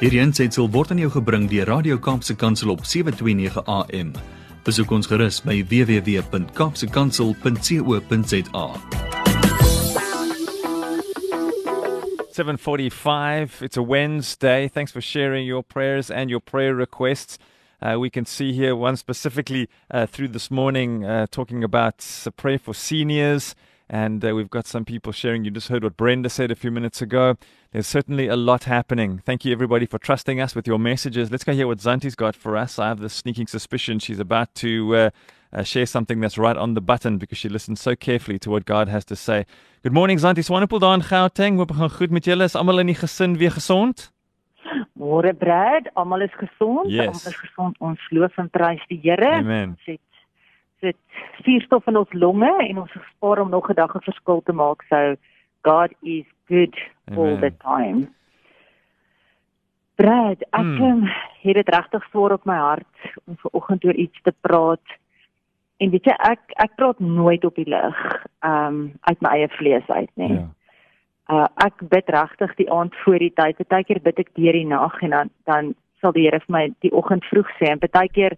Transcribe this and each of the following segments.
Hierdie aanseit word aan jou gebring deur Radio Kaapse Kansel op 7:29 AM. Besoek ons gerus by www.kapsekansel.co.za. 7:45. It's a Wednesday. Thanks for sharing your prayers and your prayer requests. Uh, we can see here one specifically uh, through this morning uh, talking about a prayer for seniors. And uh, we've got some people sharing. You just heard what Brenda said a few minutes ago. There's certainly a lot happening. Thank you, everybody, for trusting us with your messages. Let's go hear what Zantie's got for us. I have the sneaking suspicion she's about to uh, uh, share something that's right on the button because she listens so carefully to what God has to say. Good morning, Zantie. Swanepoel daar in Gauteng. Hoop gaan goed met julle. Is almal in die gesin weer gesond? Môre Brad, almal is gesond. Yes. Almal is gesond. Ons loof en prys die Here. Amen. Het sit suurstof in ons longe en ons spaar om nog 'n dag 'n verskil te maak. So God is good all Amen. the time. Brad, ek Hmm. hmm. het dit regtig voor op my hart om vanoggend oor iets te praat. En weet jy, ek ek praat nooit op die lig, ehm um, uit my eie vlees uit nie. Ja. Uh ek bid regtig die aand voor die tyd. Partykeer bid ek deur die nag en dan dan sal die Here vir my die oggend vroeg sê en partykeer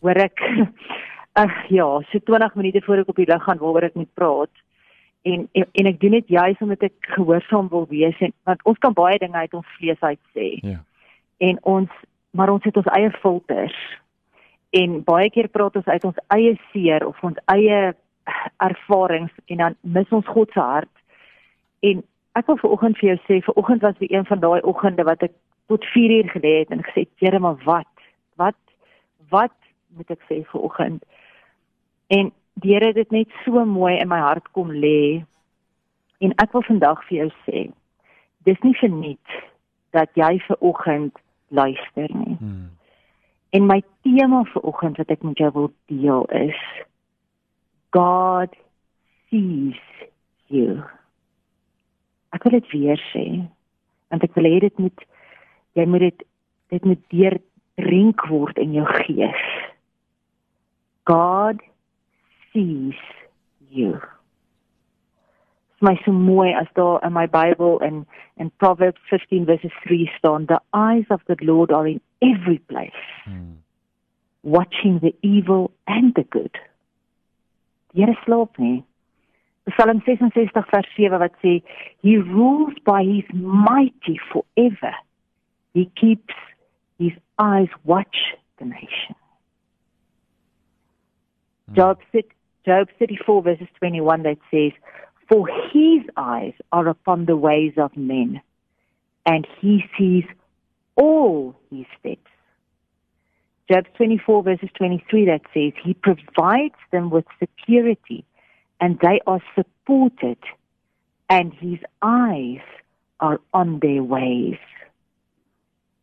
hoor ek ag ja, so 20 minute voor ek op die lig gaan waaroor ek moet praat. En, en en ek doen dit juis omdat ek gehoorsaam wil wees en want ons kan baie dinge uit ons vlees uit sê. Ja. En ons maar ons het ons eie filters. En baie keer praat ons uit ons eie seer of ons eie ervarings en dan mis ons God se hart. En ek wil vanoggend vir jou sê, vanoggend was weer een van daai oggende wat ek tot 4 uur gelê het en gesê, "Here, maar wat? Wat wat moet ek sê vanoggend?" En die Here het dit net so mooi in my hart kom lê. En ek wil vandag vir jou sê, dis nie verniet dat jy vanoggend luister nie. Hmm. En my tema vir oggend wat ek met jou wil deel is God sees you. Ek wil dit weer sê want ek wil hê dit moet jy moet dit dit moet deurdrink word in jou gees. God sees you. Dit is my so mooi as daar in my Bybel in in Proverbs 15 verses 3 staan the eyes of the Lord are in every place Hmm. watching the evil and the good. Die Here slaap nie. Psalm 66 vers 7 wat sê he rules by his mighty forever. He keeps his eyes watch the nation. Job sit Job 34 verses 21 that says for his eyes are upon the ways of men and he sees all his steps. Job 24 verses 23 that says he provides them with security and they are supported and his eyes are on their ways.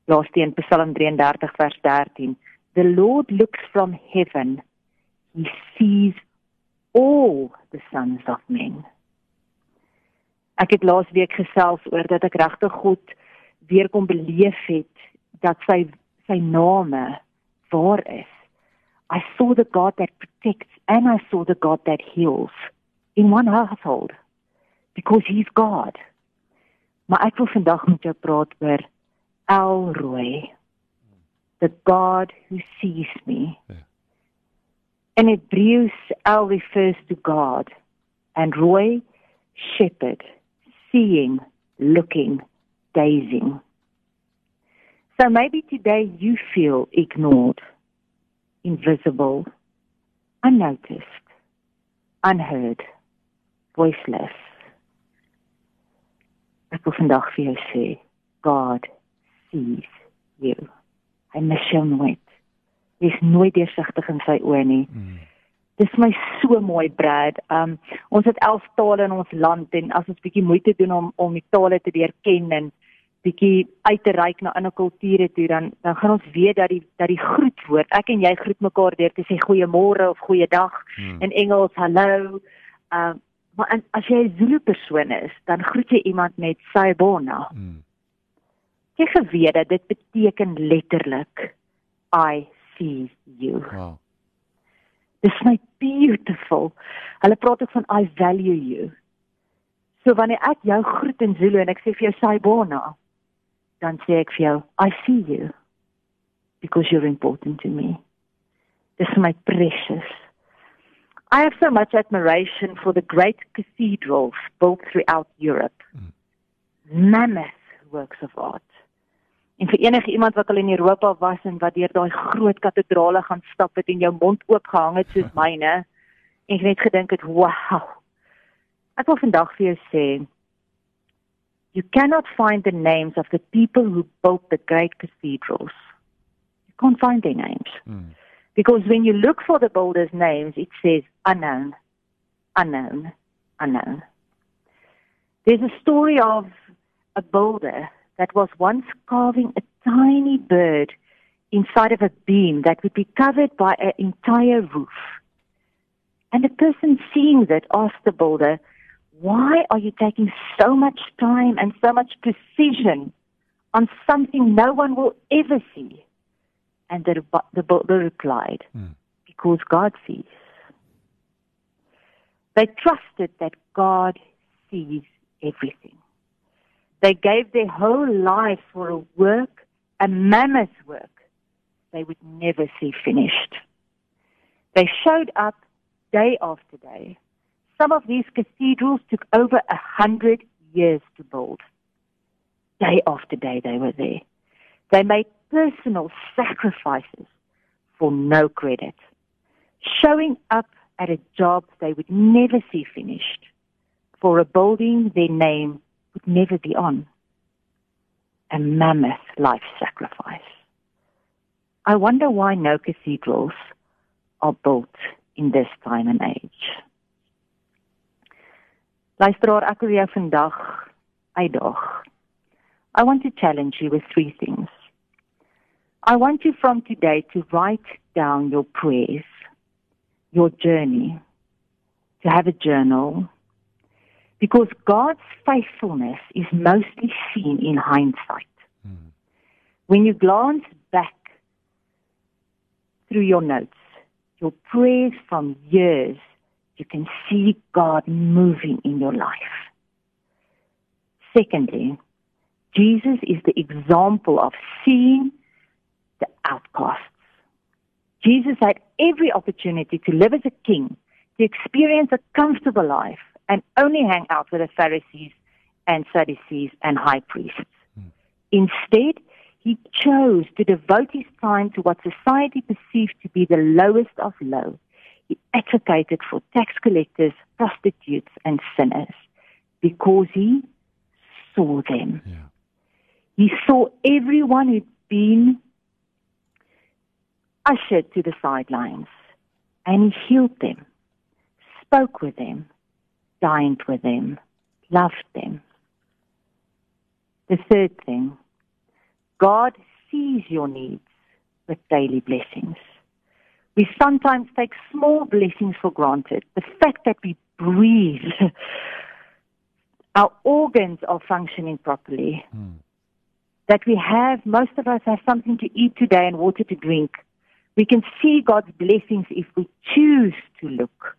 Lastly in Psalm 33 vers 13 the Lord looks from heaven he sees all the sons of men. Ek het laas week gesels oor dat ek regtig God weer kom beleef het dat sy sy name waar is. I saw the God that protects and I saw the God that heals in one household because he's God. Maar ek wil vandag met jou praat oor Elroy. The God who sees me. Ja. In Hebrews, El refers to God and Roi, shepherd, seeing, looking, gazing. So maybe today you feel ignored, invisible, unnoticed, unheard, voiceless. Ek wil vandag vir jou sê, God sees you. Hy mis jou nooit. Hy's nooit deursigtig in sy oë nie. Hmm. Dis my so mooi Brad. Um ons het 11 tale in ons land en as ons bietjie moeite doen om om die tale te leer ken en bietjie uit te reik na ander kulture toe dan dan gaan ons weet dat die dat die groetwoord ek en jy groet mekaar deur te sê goeiemôre of goeiedag Hmm. in Engels hallo. Um maar en, as jy 'n Zulu persoon is, dan groet jy iemand met sayibona. Hmm. Jy geweet dat dit beteken letterlik I see you. Wow. Dis my beautiful. Hulle praat ook van I value you. So wanneer ek jou groet in Zulu en ek sê vir jou sayibona, dan sê ek vir jou, I see you because you're important to me. This is my precious. I have so much admiration for the great cathedrals built throughout Europe. Mm. Mammoth works of art. En vir enige iemand wat al in Europa was en wat deur daai groot kathedrale gaan stap het en jou mond oop gehang het soos myne en net gedink het, "Wow." Ek wil vandag vir jou sê, you cannot find the names of the people who built the great cathedrals. You can't find their names. Mm. Because when you look for the builders' names, it says unknown, unknown, unknown. There's a story of a builder that was once carving a tiny bird inside of a beam that would be covered by an entire roof. And the person seeing that asked the builder, Why are you taking so much time and so much precision on something no one will ever see? And the, the builder replied, mm. Because God sees. They trusted that God sees everything. They gave their whole lives for a work, a mammoth work, they would never see finished. They showed up day after day. Some of these cathedrals took over a hundred years to build. Day after day they were there. They made personal sacrifices for no credit, showing up at a job they would never see finished, for a building their name would never be on. A mammoth life sacrifice. I wonder why no cathedrals are built in this time and age. Luisteraar, ek wil jou vandag uitdaag. I want to challenge you with three things. I want you from today to write down your prayers, your journey, to have a journal, because God's faithfulness is mostly seen in hindsight. Mm. When you glance back through your notes, your prayers from years, you can see God moving in your life. Secondly, Jesus is the example of seeing the outcasts. Jesus had every opportunity to live as a king, to experience a comfortable life, and only hang out with the Pharisees and Sadducees and high priests. Hmm. Instead, he chose to devote his time to what society perceived to be the lowest of low. He advocated for tax collectors, prostitutes, and sinners because he saw them. Yeah. He saw everyone who'd been ushered to the sidelines and he healed them, spoke with them, dined with them, loved them. The third thing, God sees your needs with daily blessings. We sometimes take small blessings for granted. The fact that we breathe, our organs are functioning properly, mm. that we have, most of us have something to eat today and water to drink. We can see God's blessings if we choose to look.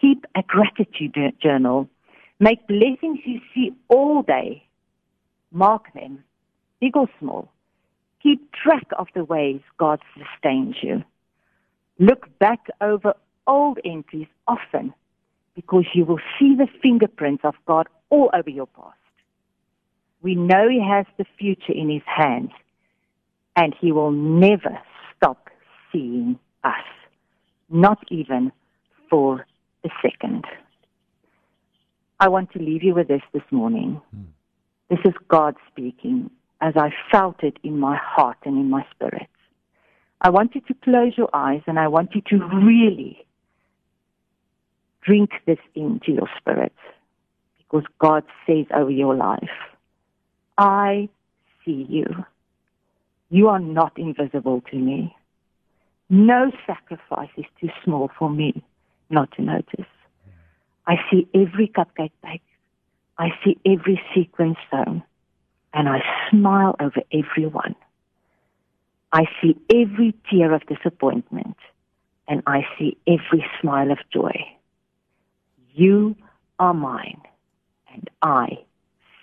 Keep a gratitude journal. Make blessings you see all day. Mark them, big or small. Keep track of the ways God sustains you. Look back over old entries often because you will see the fingerprints of God all over your past. We know He has the future in His hands and He will never stop seeing us, not even for a second. I want to leave you with this this morning. Mm. This is God speaking as I felt it in my heart and in my spirit. I want you to close your eyes and I want you to really drink this into your spirit because God says over your life, I see you. You are not invisible to me. No sacrifice is too small for me not to notice. I see every cupcake baked. I see every sequence sewn. And I smile over everyone. I see every tear of disappointment. And I see every smile of joy. You are mine. And I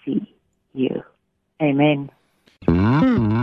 see you. Amen. Mm-hmm.